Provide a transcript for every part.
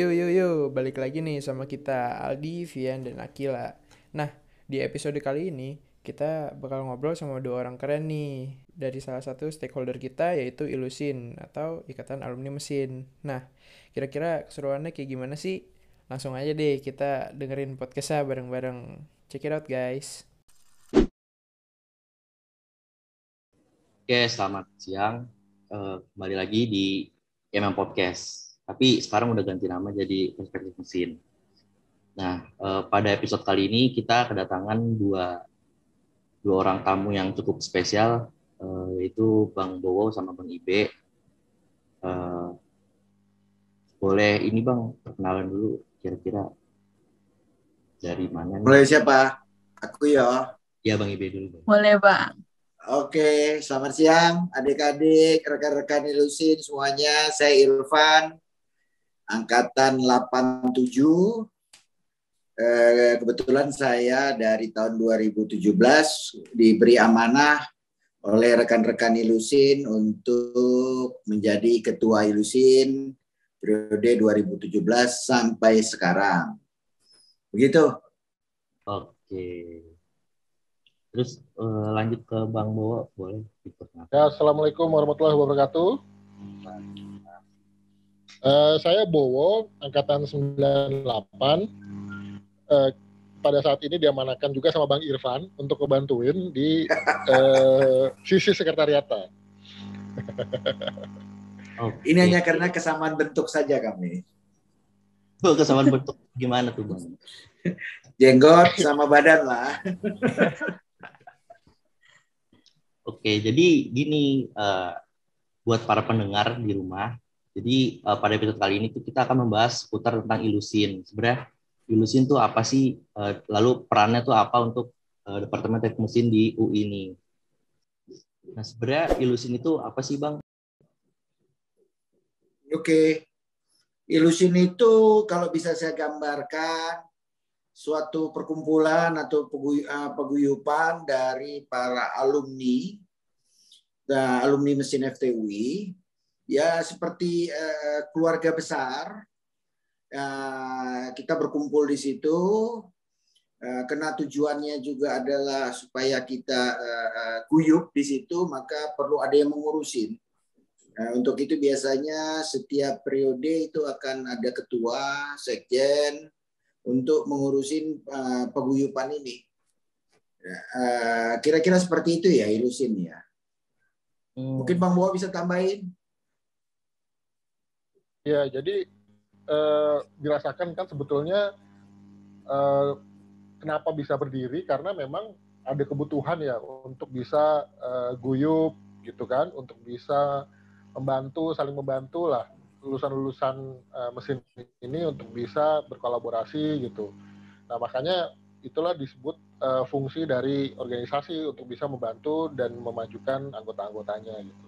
Yo yo yo, balik lagi nih sama kita Aldi, Vian, dan Akila. Nah, di episode kali ini kita bakal ngobrol sama dua orang keren nih dari salah satu stakeholder kita yaitu Ilusin atau Ikatan Alumni Mesin. Nah, kira-kira keseruannya kayak gimana sih? Langsung aja deh kita dengerin podcastnya bareng-bareng. Check it out guys. Oke, selamat siang. Uh, kembali lagi di MM Podcast tapi sekarang udah ganti nama jadi perspektif mesin. Nah, eh, pada episode kali ini kita kedatangan dua dua orang tamu yang cukup spesial, eh, yaitu Bang Bowo sama Bang Ibe. Eh, boleh ini Bang perkenalan dulu kira-kira dari mana? Boleh siapa? Aku ya. Ya Bang Ibe dulu. Bang. Boleh Bang. Oke, selamat siang adik-adik, rekan-rekan ilusin semuanya. Saya Irfan, angkatan 87. Eh, kebetulan saya dari tahun 2017 diberi amanah oleh rekan-rekan Ilusin untuk menjadi ketua Ilusin periode 2017 sampai sekarang. Begitu. Oke. Terus uh, lanjut ke Bang Bowo, boleh Ya, Assalamualaikum warahmatullahi wabarakatuh. Uh, saya Bowo, angkatan 98. Uh, pada saat ini diamanahkan juga sama Bang Irfan untuk ngebantuin di uh, sisi sekretariatan. oh, ini hanya karena kesamaan bentuk saja kami. Oh, kesamaan bentuk gimana tuh Bang? Jenggot sama badan lah. Oke, jadi gini uh, buat para pendengar di rumah, jadi uh, pada episode kali ini tuh kita akan membahas seputar tentang ilusin. Sebenarnya ilusin tuh apa sih? Uh, lalu perannya tuh apa untuk uh, Departemen Teknik Mesin di UI ini? Nah sebenarnya ilusin itu apa sih bang? Oke, ilusin itu kalau bisa saya gambarkan suatu perkumpulan atau peguyupan dari para alumni, alumni mesin FTUI ya seperti uh, keluarga besar. Uh, kita berkumpul di situ. Uh, karena tujuannya juga adalah supaya kita guyup di situ, maka perlu ada yang mengurusin. Untuk itu biasanya setiap periode itu akan ada ketua, sekjen untuk mengurusin uh, peguyupan ini. Kira-kira uh, seperti itu ya ilusin ya. Hmm. Mungkin Bang Boa bisa tambahin. Ya, jadi eh, dirasakan kan sebetulnya eh, kenapa bisa berdiri karena memang ada kebutuhan ya untuk bisa eh, guyup gitu kan, untuk bisa membantu, saling membantu lah lulusan-lulusan eh, mesin ini untuk bisa berkolaborasi gitu. Nah makanya itulah disebut uh, fungsi dari organisasi untuk bisa membantu dan memajukan anggota-anggotanya gitu.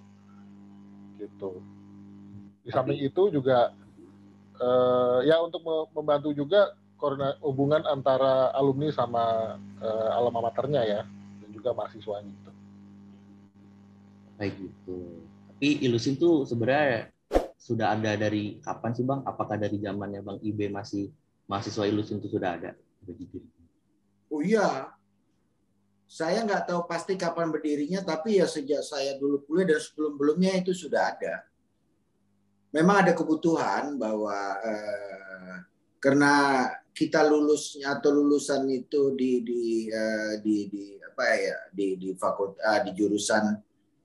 Gitu. Di samping itu juga uh, ya untuk membantu juga hubungan antara alumni sama uh, alma maternya ya dan juga mahasiswanya gitu. Kayak gitu. Tapi ilusin tuh sebenarnya sudah ada dari kapan sih bang? Apakah dari zamannya bang Ibe masih mahasiswa ilusin itu sudah ada? Oh iya, saya nggak tahu pasti kapan berdirinya, tapi ya sejak saya dulu kuliah dan sebelum-belumnya itu sudah ada memang ada kebutuhan bahwa eh, karena kita lulusnya atau lulusan itu di di uh, di, di apa ya di di fakultas uh, di jurusan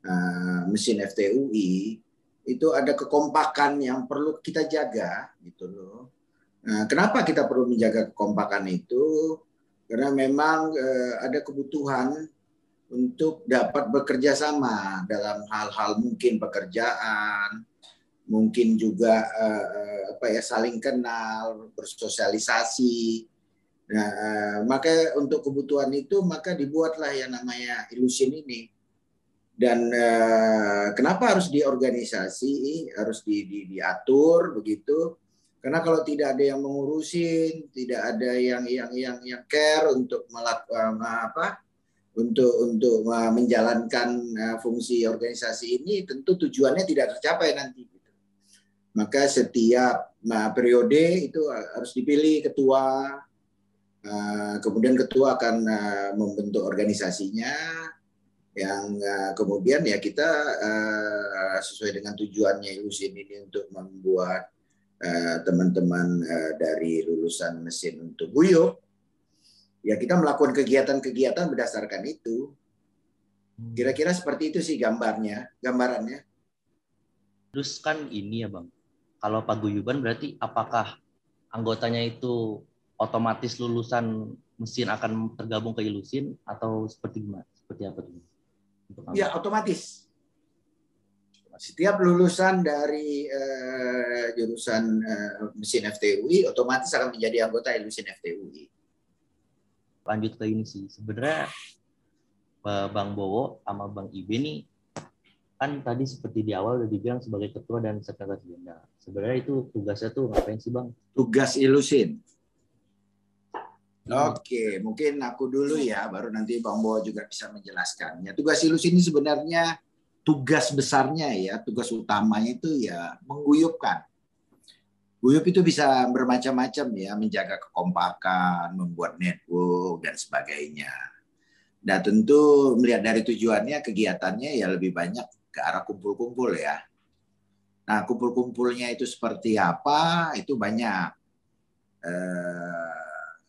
uh, mesin FTUI itu ada kekompakan yang perlu kita jaga gitu loh. Nah, kenapa kita perlu menjaga kekompakan itu? Karena memang uh, ada kebutuhan untuk dapat bekerja sama dalam hal-hal mungkin pekerjaan, mungkin juga uh, apa ya saling kenal, bersosialisasi. Nah, uh, maka untuk kebutuhan itu maka dibuatlah yang namanya ilusin ini. Dan uh, kenapa harus diorganisasi, harus di, di, diatur begitu? Karena kalau tidak ada yang mengurusin, tidak ada yang yang yang yang care untuk melakukan apa? untuk untuk menjalankan fungsi organisasi ini tentu tujuannya tidak tercapai nanti Maka setiap nah, periode itu harus dipilih ketua, uh, kemudian ketua akan uh, membentuk organisasinya, yang uh, kemudian ya kita uh, sesuai dengan tujuannya Ilusin ini untuk membuat teman-teman uh, dari lulusan mesin untuk guyup, ya kita melakukan kegiatan-kegiatan berdasarkan itu. Hmm. Kira-kira seperti itu sih gambarnya, gambarannya. Terus kan ini ya bang, kalau paguyuban berarti apakah anggotanya itu otomatis lulusan mesin akan tergabung ke Ilusin atau seperti gimana? Seperti apa tuh? Ya otomatis. Setiap lulusan dari uh, jurusan uh, mesin FTUI otomatis akan menjadi anggota Ilusin FTUI. Lanjut ke ini sih, sebenarnya Bang Bowo sama Bang Ibe nih kan tadi seperti di awal udah dibilang sebagai ketua dan sekretaris jenderal. Sebenarnya itu tugasnya tuh ngapain sih bang? Tugas ilusin. Oke, mungkin aku dulu ya, baru nanti Bang Bo juga bisa menjelaskannya. Tugas ilus ini sebenarnya tugas besarnya ya, tugas utamanya itu ya mengguyupkan. Guyup itu bisa bermacam-macam ya, menjaga kekompakan, membuat network dan sebagainya. Dan tentu melihat dari tujuannya, kegiatannya ya lebih banyak ke arah kumpul-kumpul ya. Nah, kumpul-kumpulnya itu seperti apa? Itu banyak. Eh,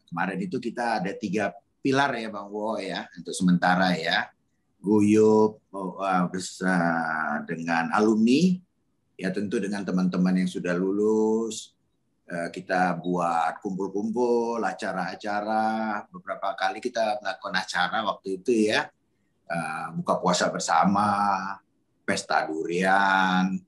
Kemarin itu kita ada tiga pilar ya Bang Wo ya untuk sementara ya. Guyup besar dengan alumni ya tentu dengan teman-teman yang sudah lulus eh, kita buat kumpul-kumpul acara-acara beberapa kali kita melakukan acara waktu itu ya eh, buka puasa bersama pesta durian.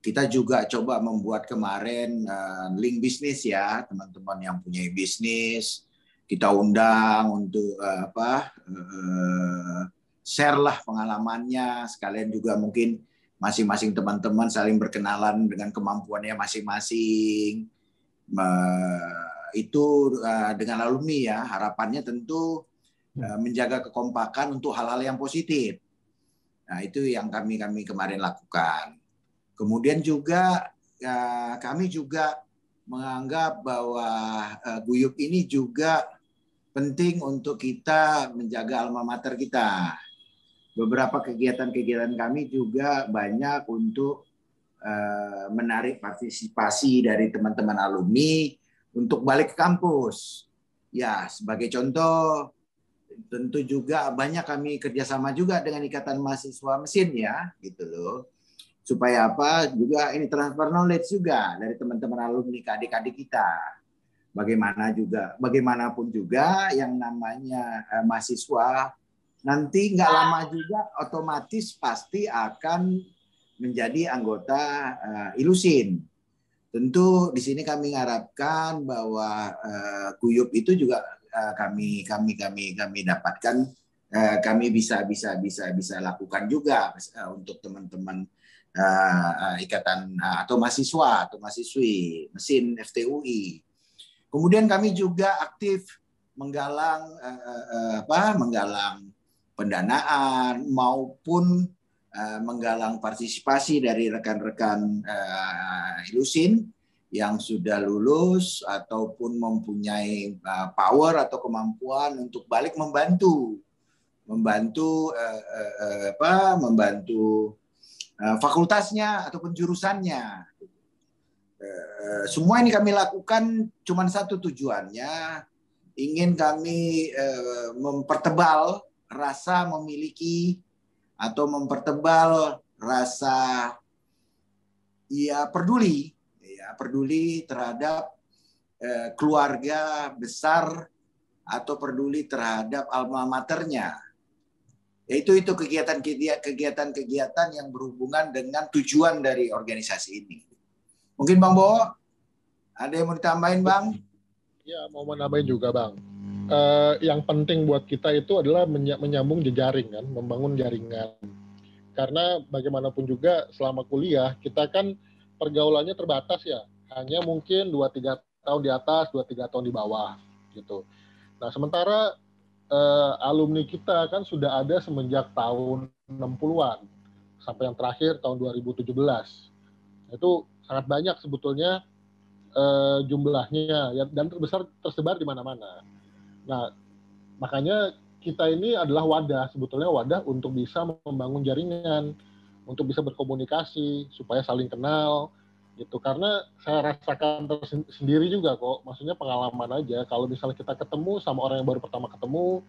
Kita juga coba membuat kemarin uh, link bisnis ya teman-teman yang punya bisnis. Kita undang untuk uh, apa uh, share lah pengalamannya. Sekalian juga mungkin masing-masing teman-teman saling berkenalan dengan kemampuannya masing-masing. Itu dengan alumni ya harapannya tentu uh, menjaga kekompakan untuk hal-hal yang positif nah itu yang kami kami kemarin lakukan Kemudian juga ya, kami juga menganggap bahwa uh, Guyup ini juga penting untuk kita menjaga alma mater kita. Beberapa kegiatan-kegiatan kami juga banyak untuk uh, menarik partisipasi dari teman-teman alumni untuk balik ke kampus. Ya, sebagai contoh, tentu juga banyak kami kerjasama juga dengan Ikatan Mahasiswa Mesin ya, gitu loh. Supaya apa? Juga ini transfer knowledge juga dari teman-teman alumni adik-adik kita. Bagaimana juga bagaimanapun juga yang namanya eh, mahasiswa nanti nggak lama juga otomatis pasti akan menjadi anggota eh, ilusin. Tentu di sini kami mengharapkan bahwa eh, kuyup itu juga eh, kami kami kami kami dapatkan eh, kami bisa bisa bisa bisa lakukan juga eh, untuk teman-teman ikatan atau mahasiswa atau mahasiswi mesin FTUI. Kemudian kami juga aktif menggalang apa menggalang pendanaan maupun menggalang partisipasi dari rekan-rekan uh, Ilusin yang sudah lulus ataupun mempunyai uh, power atau kemampuan untuk balik membantu membantu uh, uh, uh, apa membantu Eh, fakultasnya ataupun jurusannya. Eh, semua ini kami lakukan cuma satu tujuannya, ingin kami eh, mempertebal rasa memiliki atau mempertebal rasa ya peduli, ya peduli terhadap keluarga besar atau peduli terhadap alma maternya yaitu itu kegiatan-kegiatan kegiatan yang berhubungan dengan tujuan dari organisasi ini. Mungkin Bang Bo, ada yang mau ditambahin Bang? Ya, mau menambahin juga Bang. Uh, yang penting buat kita itu adalah menyambung jejaring kan, membangun jaringan. Karena bagaimanapun juga selama kuliah kita kan pergaulannya terbatas ya, hanya mungkin 2-3 tahun di atas, 2-3 tahun di bawah gitu. Nah, sementara uh, alumni kita kan sudah ada semenjak tahun 60-an sampai yang terakhir tahun 2017. Itu sangat banyak sebetulnya uh, jumlahnya ya, dan terbesar tersebar di mana-mana. Nah, makanya kita ini adalah wadah sebetulnya wadah untuk bisa membangun jaringan, untuk bisa berkomunikasi supaya saling kenal gitu. Karena saya rasakan sendiri juga kok, maksudnya pengalaman aja. Kalau misalnya kita ketemu sama orang yang baru pertama ketemu,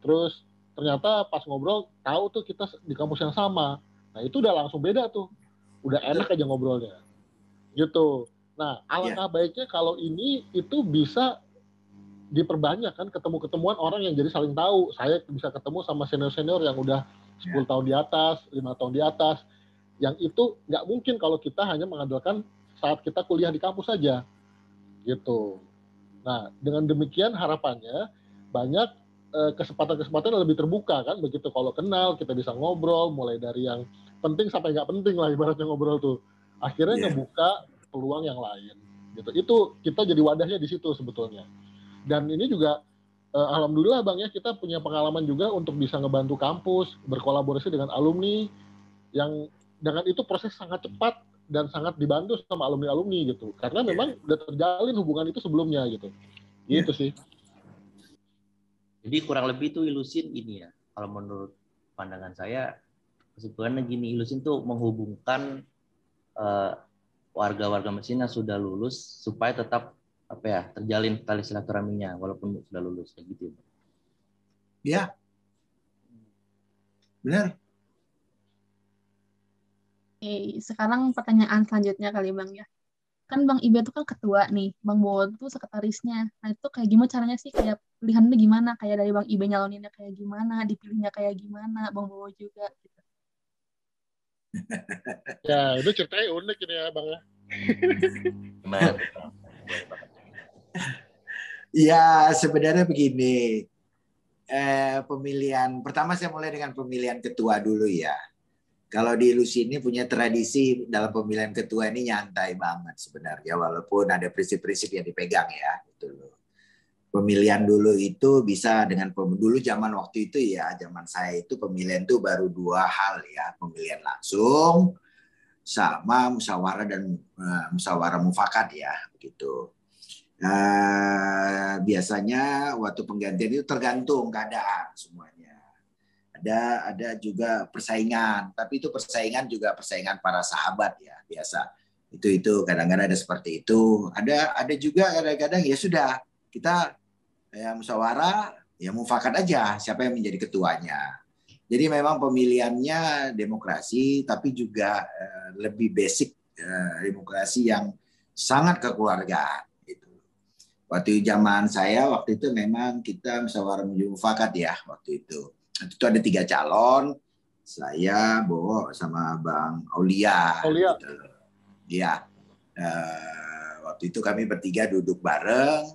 terus ternyata pas ngobrol tahu tuh kita di kampus yang sama. Nah itu udah langsung beda tuh, udah enak aja ngobrolnya, gitu. Nah alangkah yeah. baiknya kalau ini itu bisa diperbanyak kan ketemu-ketemuan orang yang jadi saling tahu. Saya bisa ketemu sama senior-senior yang udah 10 yeah. tahun di atas, lima tahun di atas. Yang itu nggak mungkin kalau kita hanya mengandalkan saat kita kuliah di kampus saja. Gitu. Nah, dengan demikian harapannya banyak eh, kesempatan-kesempatan lebih terbuka kan begitu kalau kenal kita bisa ngobrol mulai dari yang penting sampai nggak penting lah ibaratnya ngobrol tuh akhirnya yeah. ngebuka peluang yang lain gitu itu kita jadi wadahnya di situ sebetulnya dan ini juga uh, alhamdulillah bang ya kita punya pengalaman juga untuk bisa ngebantu kampus berkolaborasi dengan alumni yang dengan itu proses sangat cepat dan sangat dibantu sama alumni alumni gitu. Karena memang udah terjalin hubungan itu sebelumnya gitu. Yeah. gitu sih. Jadi kurang lebih tuh ilusin ini ya kalau menurut pandangan saya kesimpulannya gini ilusin tuh menghubungkan uh, warga-warga mesin yang sudah lulus supaya tetap apa ya terjalin tali silaturahminya walaupun sudah lulus kayak gitu ya benar Oke, sekarang pertanyaan selanjutnya kali Bang ya. Kan Bang Ibe itu kan ketua nih, Bang Bowo itu sekretarisnya. Nah itu kayak gimana caranya sih kayak pilihannya gimana? Kayak dari Bang Ibe nyaloninnya kayak gimana, dipilihnya kayak gimana, Bang Bowo juga gitu. ya itu ceritanya unik ini ya Bang ya. Ya sebenarnya begini, eh, pemilihan pertama saya mulai dengan pemilihan ketua dulu ya. Kalau di Lusi ini punya tradisi dalam pemilihan ketua ini nyantai banget sebenarnya, walaupun ada prinsip-prinsip yang dipegang ya, gitu loh. Pemilihan dulu itu bisa dengan dulu zaman waktu itu ya, zaman saya itu pemilihan itu baru dua hal ya, pemilihan langsung sama musyawarah dan uh, musyawarah mufakat ya, begitu Nah, biasanya waktu penggantian itu tergantung keadaan semuanya. Ada ada juga persaingan, tapi itu persaingan juga persaingan para sahabat ya biasa. Itu itu kadang-kadang ada seperti itu. Ada ada juga kadang-kadang ya sudah kita ya musyawarah ya mufakat aja siapa yang menjadi ketuanya. Jadi memang pemilihannya demokrasi, tapi juga uh, lebih basic uh, demokrasi yang sangat kekeluargaan waktu zaman saya waktu itu memang kita musyawarah mufakat ya waktu itu. Itu ada tiga calon, saya Bowo sama Bang Aulia. Aulia. Gitu. Ya, uh, waktu itu kami bertiga duduk bareng.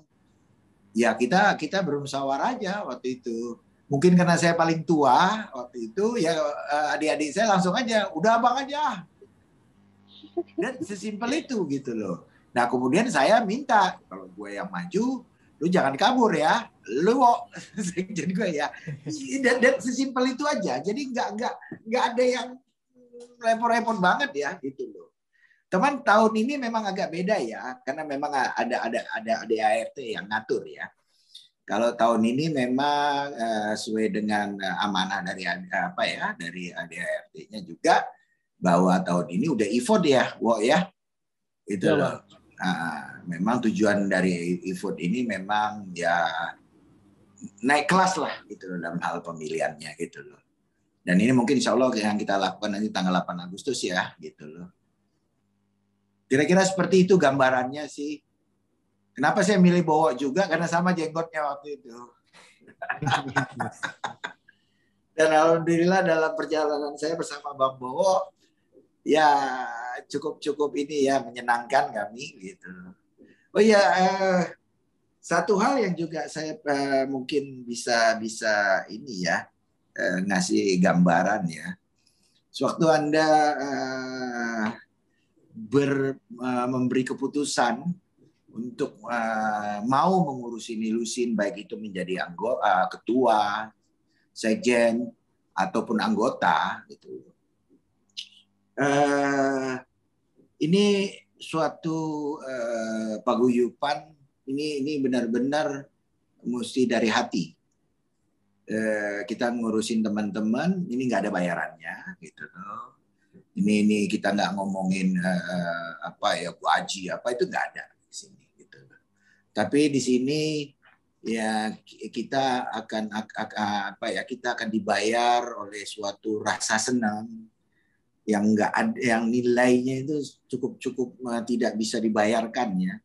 Ya kita kita bermusyawarah aja waktu itu. Mungkin karena saya paling tua waktu itu ya eh, adik-adik saya langsung aja, udah abang aja. Dan sesimpel itu gitu loh Nah kemudian saya minta kalau gue yang maju, lu jangan kabur ya, lu jadi gue ya. Dan, dan sesimpel itu aja. Jadi nggak nggak nggak ada yang repot-repot banget ya gitu loh. Teman tahun ini memang agak beda ya, karena memang ada ada ada ada ART yang ngatur ya. Kalau tahun ini memang uh, sesuai dengan uh, amanah dari apa ya dari ADART-nya juga bahwa tahun ini udah e ya, wo ya. Itu ya, loh. Nah, memang tujuan dari e-food ini memang ya naik kelas lah gitu loh dalam hal pemilihannya gitu loh. Dan ini mungkin insya Allah yang kita lakukan nanti tanggal 8 Agustus ya gitu loh. Kira-kira seperti itu gambarannya sih. Kenapa saya milih Bowo juga? Karena sama jenggotnya waktu itu. Dan alhamdulillah dalam perjalanan saya bersama Bang Bowo, ya cukup cukup ini ya menyenangkan kami gitu. Oh ya uh, satu hal yang juga saya uh, mungkin bisa bisa ini ya uh, ngasih gambaran ya. Sewaktu anda uh, ber uh, memberi keputusan untuk uh, mau mengurusi nilusin baik itu menjadi anggota uh, ketua, sekjen ataupun anggota gitu uh, ini suatu uh, paguyupan ini ini benar-benar mesti dari hati. Uh, kita ngurusin teman-teman, ini nggak ada bayarannya, gitu loh. Ini ini kita nggak ngomongin uh, apa ya bu apa itu nggak ada di sini, gitu. Tapi di sini ya kita akan apa ya kita akan dibayar oleh suatu rasa senang yang enggak ada yang nilainya itu cukup cukup uh, tidak bisa dibayarkan ya.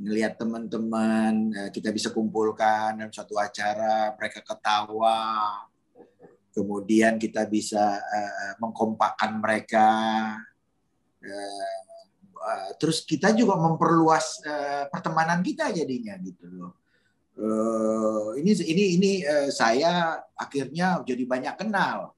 Ngelihat teman-teman uh, kita bisa kumpulkan dalam satu acara mereka ketawa. Kemudian kita bisa uh, mengkompakkan mereka. Terus kita juga memperluas pertemanan kita jadinya gitu loh. Ini ini ini saya akhirnya jadi banyak kenal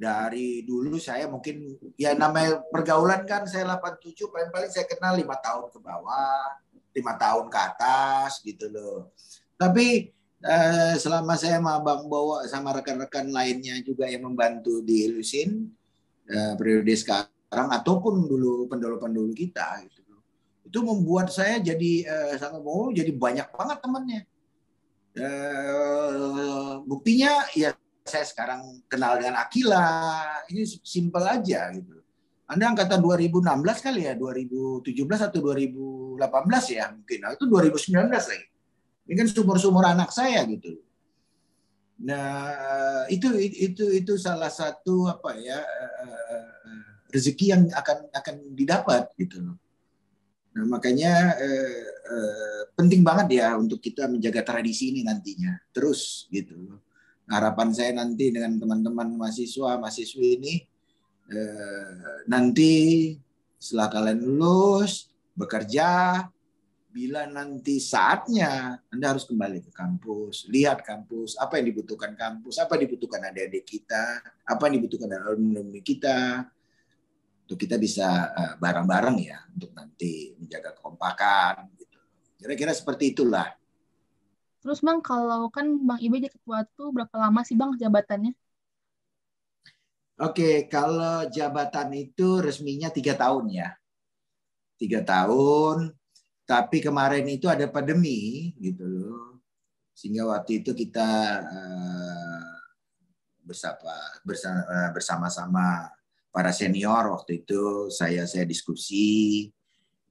dari dulu saya mungkin ya namanya pergaulan kan saya 87 paling paling saya kenal lima tahun ke bawah lima tahun ke atas gitu loh. Tapi eh, selama saya sama Bang Bowo sama rekan-rekan lainnya juga yang membantu di Lusin eh, periode sekarang ataupun dulu pendulu-pendulu kita gitu loh. Itu membuat saya jadi eh, sama Bowo jadi banyak banget temannya. Eh, buktinya ya saya sekarang kenal dengan Akila, ini simpel aja gitu. Anda angkatan 2016 kali ya, 2017 atau 2018 ya mungkin. Nah, itu 2019 lagi. Ini kan sumur-sumur anak saya gitu. Nah, itu itu itu salah satu apa ya eh, rezeki yang akan akan didapat gitu. Nah, makanya eh, eh, penting banget ya untuk kita menjaga tradisi ini nantinya terus gitu harapan saya nanti dengan teman-teman mahasiswa mahasiswi ini eh, nanti setelah kalian lulus bekerja bila nanti saatnya Anda harus kembali ke kampus, lihat kampus, apa yang dibutuhkan kampus, apa yang dibutuhkan adik-adik kita, apa yang dibutuhkan alumni kita, untuk kita bisa eh, bareng-bareng ya untuk nanti menjaga kekompakan. Gitu. Kira-kira seperti itulah Terus Bang, kalau kan Bang Ibe jadi ketua tuh berapa lama sih Bang jabatannya? Oke, kalau jabatan itu resminya tiga tahun ya. Tiga tahun, tapi kemarin itu ada pandemi gitu loh. Sehingga waktu itu kita uh, bersama eh, bersama-sama para senior waktu itu saya saya diskusi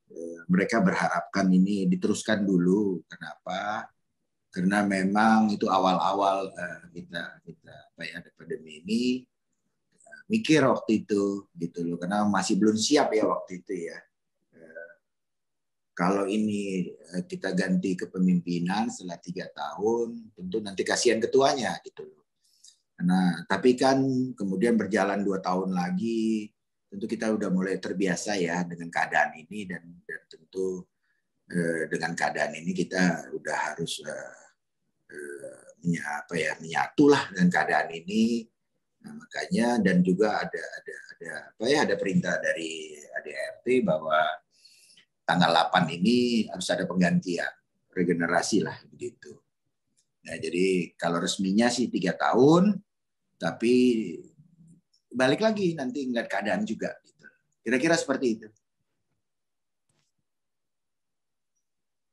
eh, mereka berharapkan ini diteruskan dulu. Kenapa? Karena memang itu awal-awal uh, kita kita apa ya ada pandemi ini uh, mikir waktu itu gitu loh. Karena masih belum siap ya waktu itu ya. Uh, kalau ini kita ganti kepemimpinan setelah tiga tahun tentu nanti kasihan ketuanya gitu loh. Karena tapi kan kemudian berjalan dua tahun lagi tentu kita udah mulai terbiasa ya dengan keadaan ini dan, dan tentu dengan keadaan ini kita udah harus apa ya menyatulah dengan keadaan ini. Nah, makanya dan juga ada ada ada apa ya ada perintah dari ADRT bahwa tanggal 8 ini harus ada penggantian regenerasi lah begitu. Nah jadi kalau resminya sih tiga tahun tapi balik lagi nanti ngeliat keadaan juga gitu. Kira-kira seperti itu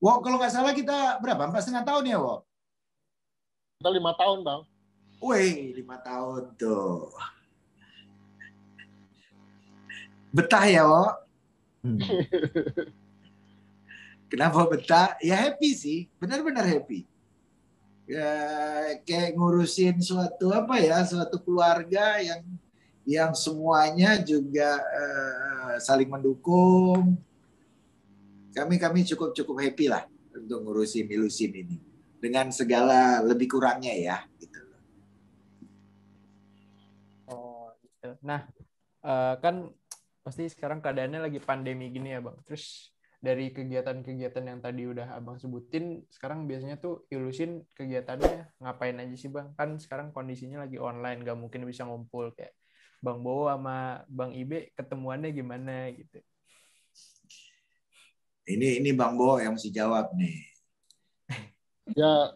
Wow, kalau nggak salah kita berapa? Empat setengah tahun ya, Wow? Kita lima tahun, Bang. Wih, lima tahun tuh. Betah ya, Wo? Hmm. Kenapa betah? Ya happy sih, benar-benar happy. Ya kayak ngurusin suatu apa ya, suatu keluarga yang yang semuanya juga uh, saling mendukung. Kami kami cukup cukup happy lah untuk ngurusin ilusin ini dengan segala lebih kurangnya ya gitu. Oh, gitu. Nah, uh, kan pasti sekarang keadaannya lagi pandemi gini ya, Bang. Terus dari kegiatan-kegiatan yang tadi udah Abang sebutin, sekarang biasanya tuh ilusin kegiatannya ngapain aja sih, Bang? Kan sekarang kondisinya lagi online, nggak mungkin bisa ngumpul kayak Bang Bowo sama Bang Ibe ketemuannya gimana gitu. Ini ini Bang Bowo yang mesti jawab nih ya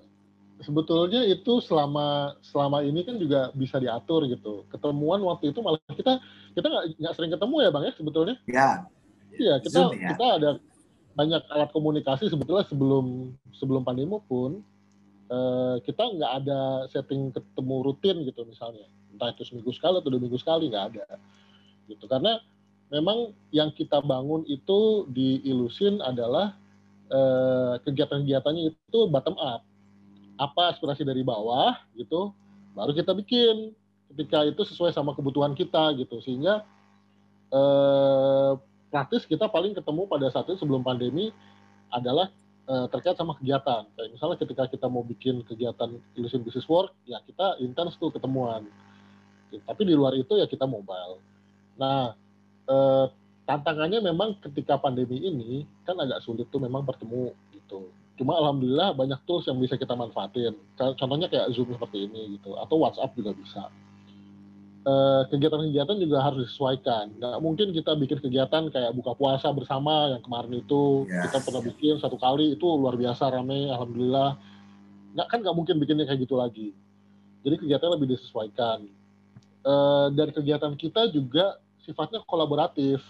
sebetulnya itu selama selama ini kan juga bisa diatur gitu. Ketemuan waktu itu malah kita kita nggak nggak sering ketemu ya bang ya sebetulnya. Ya. Iya, kita Zoom ya. kita ada banyak alat komunikasi sebetulnya sebelum sebelum pandemi pun eh, kita nggak ada setting ketemu rutin gitu misalnya entah itu seminggu sekali atau dua minggu sekali nggak ada gitu karena memang yang kita bangun itu di Ilusin adalah eh, kegiatan-kegiatannya itu bottom up apa aspirasi dari bawah gitu baru kita bikin ketika itu sesuai sama kebutuhan kita gitu sehingga eh, praktis kita paling ketemu pada saat itu sebelum pandemi adalah eh, terkait sama kegiatan. Kayak misalnya ketika kita mau bikin kegiatan Illusion Business Work, ya kita intens tuh ketemuan. Tapi di luar itu ya kita mobile. Nah, eh, tantangannya memang ketika pandemi ini kan agak sulit tuh memang bertemu gitu. Cuma alhamdulillah banyak tools yang bisa kita manfaatin. Contohnya kayak Zoom seperti ini gitu, atau WhatsApp juga bisa eh, kegiatan-kegiatan juga harus disesuaikan. Nggak mungkin kita bikin kegiatan kayak buka puasa bersama yang kemarin itu Ya. kita pernah bikin satu kali itu luar biasa rame, alhamdulillah. Nggak kan nggak mungkin bikinnya kayak gitu lagi. Jadi kegiatan lebih disesuaikan. Eh, dari kegiatan kita juga sifatnya kolaboratif,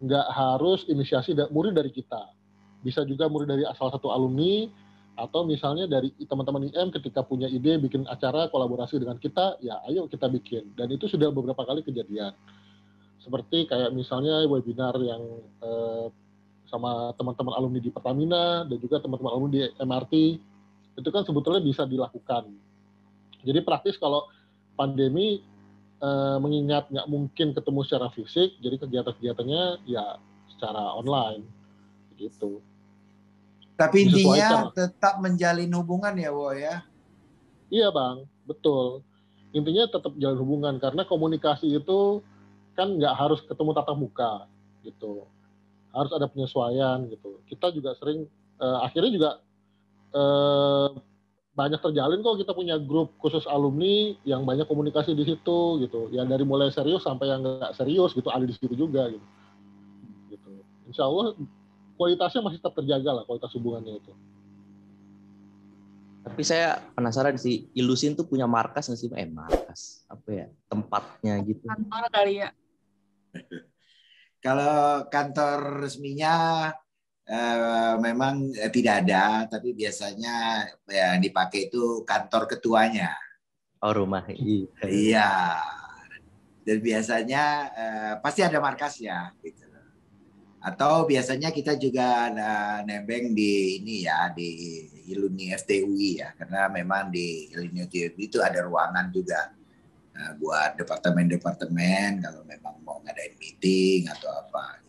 nggak harus inisiasi da- murid dari kita. Bisa juga murid dari asal satu alumni atau misalnya dari teman-teman IM ketika punya ide bikin acara kolaborasi dengan kita, ya ayo kita bikin. Dan itu sudah beberapa kali kejadian. Seperti kayak misalnya webinar yang eh, sama teman-teman alumni di Pertamina dan juga teman-teman alumni di MRT, itu kan sebetulnya bisa dilakukan. Jadi praktis kalau pandemi eh, mengingat nggak mungkin ketemu secara fisik, jadi kegiatan-kegiatannya ya secara online, gitu. Tapi intinya tetap menjalin hubungan ya, Wo ya. Iya bang, betul. Intinya tetap jalan hubungan karena komunikasi itu kan nggak harus ketemu tatap muka gitu. Harus ada penyesuaian gitu. Kita juga sering eh, akhirnya juga eh, banyak terjalin kok kita punya grup khusus alumni yang banyak komunikasi di situ gitu. Ya dari mulai serius sampai yang nggak serius gitu ada di situ juga gitu. Gitu. Insya Allah kualitasnya masih tetap terjaga lah kualitas hubungannya itu. Tapi saya penasaran sih, Ilusin tuh punya markas nggak sih? Eh, markas. Apa ya? Tempatnya gitu. Kantor kali ya. Kalau kantor resminya eh, memang eh, tidak ada, tapi biasanya yang dipakai itu kantor ketuanya. Oh, rumah. Iya. Iya. Dan biasanya eh, pasti ada markasnya gitu. Atau biasanya kita juga ada nebeng di ini ya di Iluni FTUI ya karena memang di Iluni FTUI itu ada ruangan juga buat departemen-departemen kalau memang mau ngadain meeting atau apa.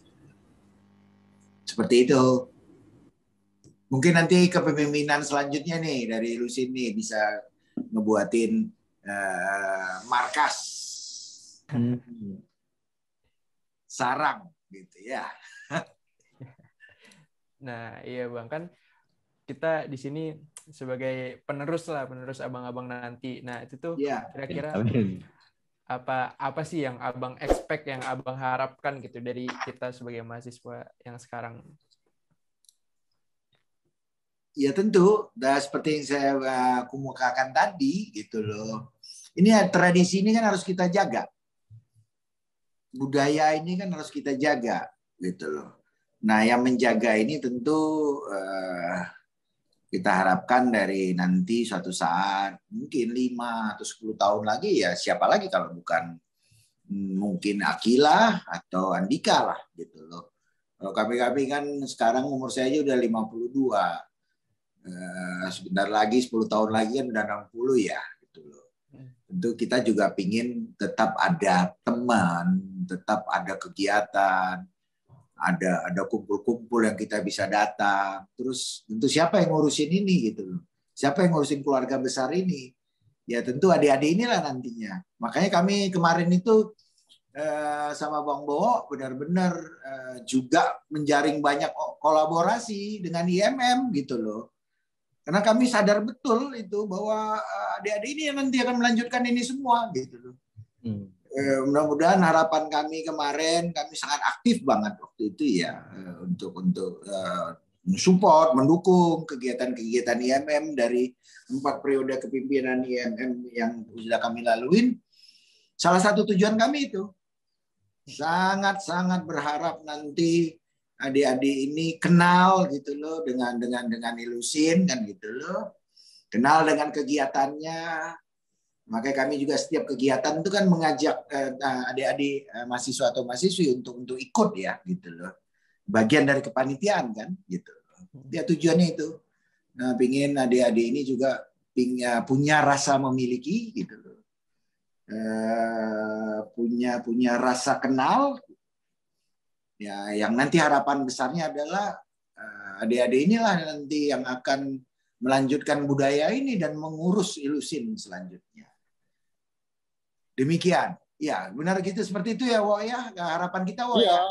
Seperti itu. Mungkin nanti kepemimpinan selanjutnya nih dari Lusin nih bisa ngebuatin eh, markas Hmm. sarang gitu ya. Nah, iya Bang kan kita di sini sebagai penerus lah, penerus abang-abang nanti. Nah, itu tuh Iya. kira-kira Amin. Apa apa sih yang abang expect yang abang harapkan gitu dari kita sebagai mahasiswa yang sekarang Ya tentu, dah seperti yang saya uh, kemukakan tadi gitu loh. Ini ya, tradisi ini kan harus kita jaga. Budaya ini kan harus kita jaga gitu loh. Nah, yang menjaga ini tentu uh, kita harapkan dari nanti suatu saat mungkin 5 atau 10 tahun lagi ya siapa lagi kalau bukan hmm, mungkin Akila atau Andika lah gitu loh. Kalau kami-kami kan sekarang umur saya aja udah 52 Eh, sebentar lagi 10 tahun lagi kan udah 60 ya gitu loh. Tentu kita juga pingin tetap ada teman, tetap ada kegiatan, ada ada kumpul-kumpul yang kita bisa datang. Terus tentu siapa yang ngurusin ini gitu loh. Siapa yang ngurusin keluarga besar ini? Ya tentu adik-adik inilah nantinya. Makanya kami kemarin itu eh, sama Bang Bowo benar-benar eh, juga menjaring banyak kolaborasi dengan IMM gitu loh. Karena kami sadar betul itu bahwa eh, adik-adik ini yang nanti akan melanjutkan ini semua gitu loh. Hmm. Eh, mudah-mudahan harapan kami kemarin kami sangat aktif banget waktu itu ya eh, untuk untuk eh, support mendukung kegiatan-kegiatan IMM dari empat periode kepimpinan IMM yang sudah kami laluin. Salah satu tujuan kami itu Sangat-sangat berharap nanti adik-adik ini kenal gitu loh dengan dengan dengan ilusin kan gitu loh. Kenal dengan kegiatannya. Makanya kami juga setiap kegiatan itu kan mengajak eh, adik-adik eh, mahasiswa atau mahasiswi untuk untuk ikut ya gitu loh. Bagian dari kepanitiaan kan gitu. Ya tujuannya itu. Nah, pingin adik-adik ini juga punya punya rasa memiliki gitu loh. Eh, punya punya rasa kenal ya yang nanti harapan besarnya adalah uh, adik-adik inilah nanti yang akan melanjutkan budaya ini dan mengurus ilusin selanjutnya. Demikian. Ya, benar gitu seperti itu ya, Wo ya. Harapan kita, Wo iya. ya.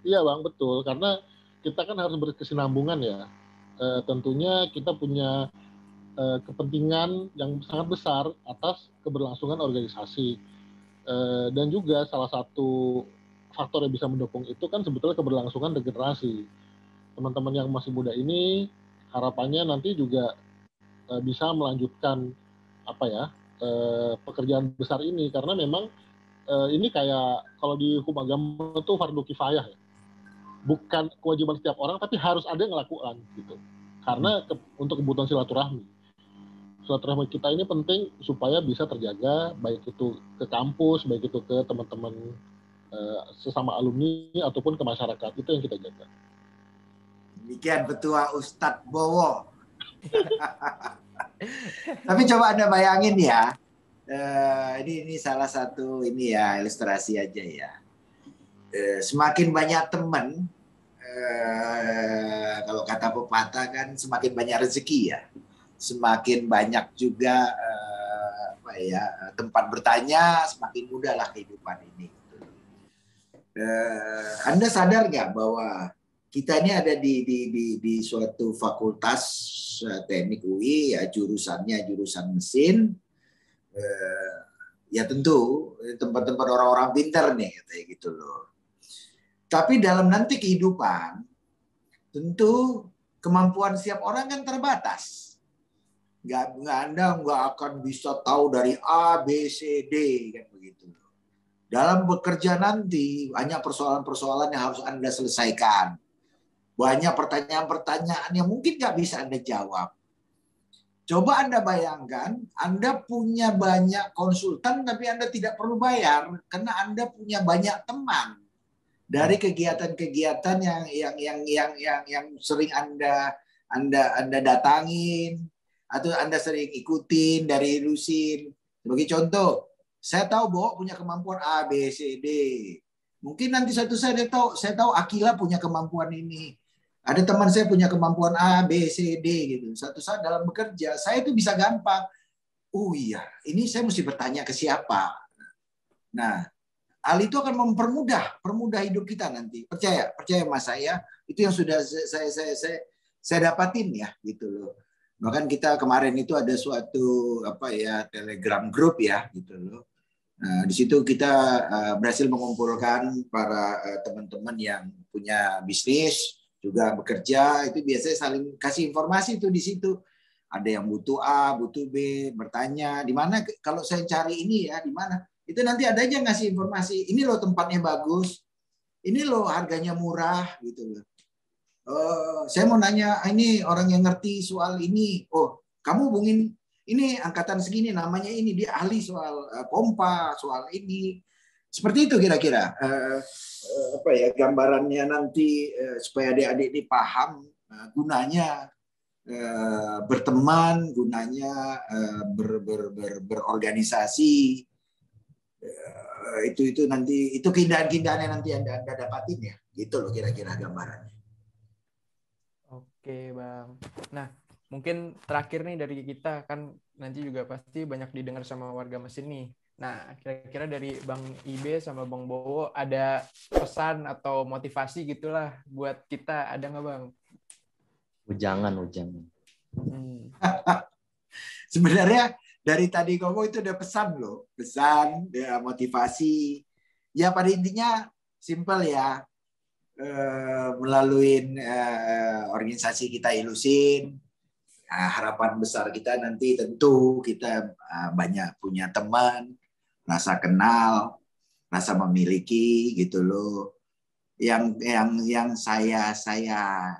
Iya, Bang, betul. Karena kita kan harus berkesinambungan ya. E, tentunya kita punya e, kepentingan yang sangat besar atas keberlangsungan organisasi. E, dan juga salah satu faktor yang bisa mendukung itu kan sebetulnya keberlangsungan regenerasi. Teman-teman yang masih muda ini harapannya nanti juga bisa melanjutkan apa ya uh, pekerjaan besar ini karena memang uh, ini kayak kalau di hukum agama itu fardu kifayah ya. Bukan kewajiban setiap orang tapi harus ada yang melakukan gitu. Karena ke, untuk kebutuhan silaturahmi. Silaturahmi kita ini penting supaya bisa terjaga baik itu ke kampus, baik itu ke teman-teman Eh, sesama alumni ataupun ke masyarakat itu yang kita jaga. Demikian Ketua Ustadz Bowo. Tapi coba anda bayangin ya, uh, ini ini salah satu ini ya ilustrasi aja ya. Uh, semakin banyak teman, uh, kalau kata pepatah kan semakin banyak rezeki ya, semakin banyak juga uh, apa ya tempat bertanya, semakin mudahlah kehidupan ini eh, Anda sadar nggak bahwa kita ini ada di di di, di suatu fakultas eh, teknik UI ya jurusannya jurusan mesin. Eh, ya tentu tempat-tempat orang-orang pintar nih kayak gitu loh. Tapi dalam nanti kehidupan tentu kemampuan setiap orang kan terbatas. Nggak nggak anda nggak akan bisa tahu dari A B C D kan begitu. Dalam bekerja nanti banyak persoalan-persoalan yang harus Anda selesaikan. Banyak pertanyaan-pertanyaan yang mungkin nggak bisa Anda jawab. Coba Anda bayangkan, Anda punya banyak konsultan tapi Anda tidak perlu bayar karena Anda punya banyak teman dari kegiatan-kegiatan yang yang yang yang yang yang sering Anda Anda Anda datangin atau Anda sering ikutin dari Lusin. Sebagai contoh, saya tahu Bo punya kemampuan A, B, C, D. Mungkin nanti satu saya tahu, saya tahu Akila punya kemampuan ini. Ada teman saya punya kemampuan A, B, C, D gitu. Satu saat dalam bekerja, saya itu bisa gampang. Oh iya, ini saya mesti bertanya ke siapa. Nah, hal itu akan mempermudah, permudah hidup kita nanti. Percaya, percaya mas saya, itu yang sudah saya saya saya, saya dapatin ya gitu loh. Bahkan kita kemarin itu ada suatu apa ya Telegram group ya gitu loh Nah, di situ kita uh, berhasil mengumpulkan para uh, teman-teman yang punya bisnis juga bekerja itu biasanya saling kasih informasi itu di situ. Ada yang butuh A, butuh B, bertanya di mana kalau saya cari ini ya di mana. Itu nanti ada aja ngasih informasi. Ini loh tempatnya bagus. Ini loh harganya murah gitu loh. Uh, saya mau nanya ini orang yang ngerti soal ini. Oh, kamu hubungin ini angkatan segini namanya ini dia ahli soal uh, pompa soal ini seperti itu kira-kira uh, apa ya gambarannya nanti uh, supaya adik-adik ini paham uh, gunanya uh, berteman gunanya uh, ber, ber, ber, berorganisasi uh, itu itu nanti itu keindahan-keindahan yang nanti anda anda dapatin ya. Gitu loh kira-kira gambarannya. Oke bang. Nah mungkin terakhir nih dari kita kan nanti juga pasti banyak didengar sama warga mesin nih. Nah, kira-kira dari Bang Ibe sama Bang Bowo ada pesan atau motivasi gitulah buat kita ada nggak Bang? Ujangan, ujangan. Hmm. Sebenarnya dari tadi kamu itu ada pesan loh, pesan, ya, motivasi. Ya pada intinya simple ya, eh, melalui eh, organisasi kita Ilusin, Nah, harapan besar kita nanti tentu kita banyak punya teman, rasa kenal, rasa memiliki gitu loh. Yang yang yang saya saya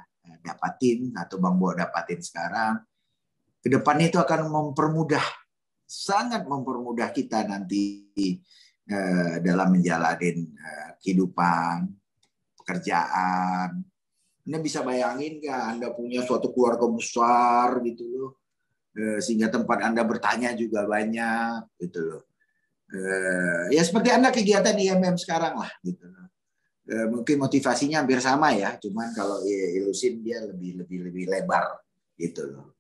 dapatin atau Bang Bo dapatin sekarang ke depan itu akan mempermudah sangat mempermudah kita nanti eh, dalam menjalani eh, kehidupan pekerjaan. Anda bisa bayangin nggak Anda punya suatu keluarga besar gitu loh, eh, sehingga tempat Anda bertanya juga banyak gitu loh. Eh, ya seperti Anda kegiatan IMM sekarang lah gitu. Eh, mungkin motivasinya hampir sama ya, cuman kalau ilusin dia lebih lebih lebih lebar gitu loh.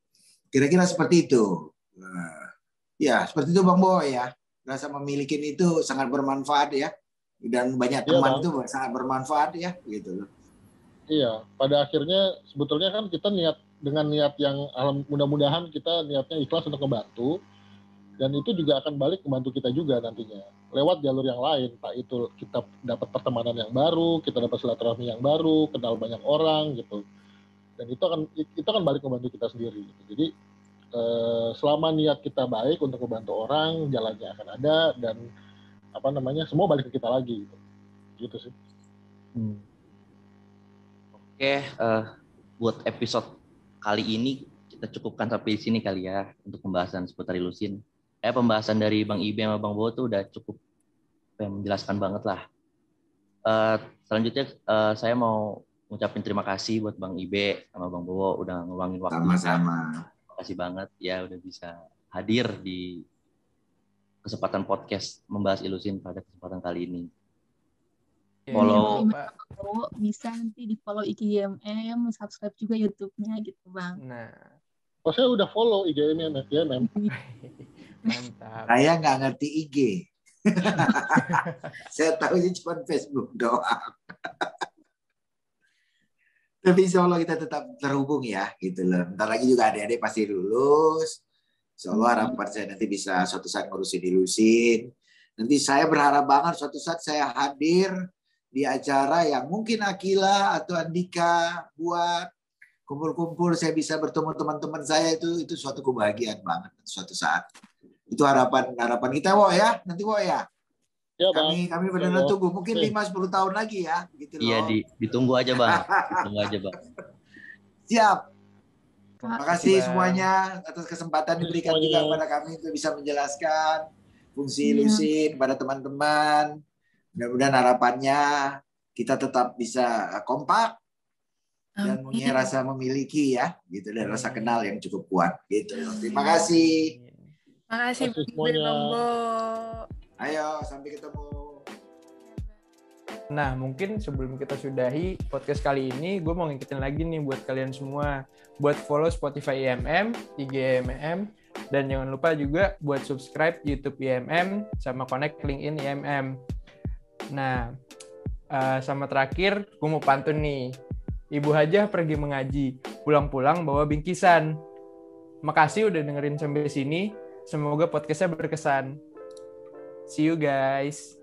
Kira-kira seperti itu. Ya seperti itu Bang Boy ya. Rasa memiliki itu sangat bermanfaat ya dan banyak iya, teman itu sangat bermanfaat ya gitu loh. Iya, pada akhirnya sebetulnya kan kita niat dengan niat yang mudah-mudahan kita niatnya ikhlas untuk membantu dan itu juga akan balik membantu kita juga nantinya lewat jalur yang lain, pak itu kita dapat pertemanan yang baru, kita dapat silaturahmi yang baru, kenal banyak orang gitu, dan itu akan itu akan balik membantu kita sendiri. Gitu. Jadi eh, selama niat kita baik untuk membantu orang, jalannya akan ada dan apa namanya semua balik ke kita lagi gitu, gitu sih. Hmm. Oke, uh, buat episode kali ini kita cukupkan sampai di sini kali ya untuk pembahasan seputar ilusin. Eh pembahasan dari Bang Ibe sama Bang Bowo tuh udah cukup menjelaskan banget lah. Uh, selanjutnya uh, saya mau ngucapin terima kasih buat Bang Ibe sama Bang Bowo udah ngeluangin waktu. Sama-sama. Terima kasih banget ya udah bisa hadir di kesempatan podcast membahas ilusin pada kesempatan kali ini. Follow ya, bisa nanti di follow IGMM, subscribe juga YouTube-nya gitu bang. Nah, oh saya udah follow IGMM ya mem. Mantap. Saya nggak ngerti IG. saya tahu ini cuma Facebook doang. Tapi insya Allah kita tetap terhubung ya, gitu loh. Bentar lagi juga adik-adik pasti lulus. Insya Allah harapan saya nanti bisa suatu saat ngurusin ilusin. Nanti saya berharap banget suatu saat saya hadir di acara yang mungkin Akila atau Andika buat kumpul-kumpul saya bisa bertemu teman-teman saya itu itu suatu kebahagiaan banget suatu saat. Itu harapan harapan kita wo ya, nanti wo ya. Ya, kami kami benar-benar tunggu mungkin lima sepuluh tahun lagi ya gitu loh. Iya di, ditunggu aja bang, ditunggu aja bang. Siap. Terima kasih semuanya atas kesempatan diberikan juga kepada kami untuk bisa menjelaskan fungsi iya. lusin pada teman-teman. Mudah-mudahan harapannya kita tetap bisa kompak dan punya rasa memiliki ya, gitu dan rasa kenal yang cukup kuat gitu. Terima kasih. Terima kasih semuanya. Ayo sampai ketemu. Nah, mungkin sebelum kita sudahi podcast kali ini, gue mau ngingetin lagi nih buat kalian semua. Buat follow Spotify IMM, IG IMM, dan jangan lupa juga buat subscribe YouTube IMM, sama connect LinkedIn IMM. Nah, uh, sama terakhir, gue mau pantun nih. Ibu Hajah pergi mengaji, pulang-pulang bawa bingkisan. Makasih udah dengerin sampai sini. Semoga podcastnya berkesan. See you guys.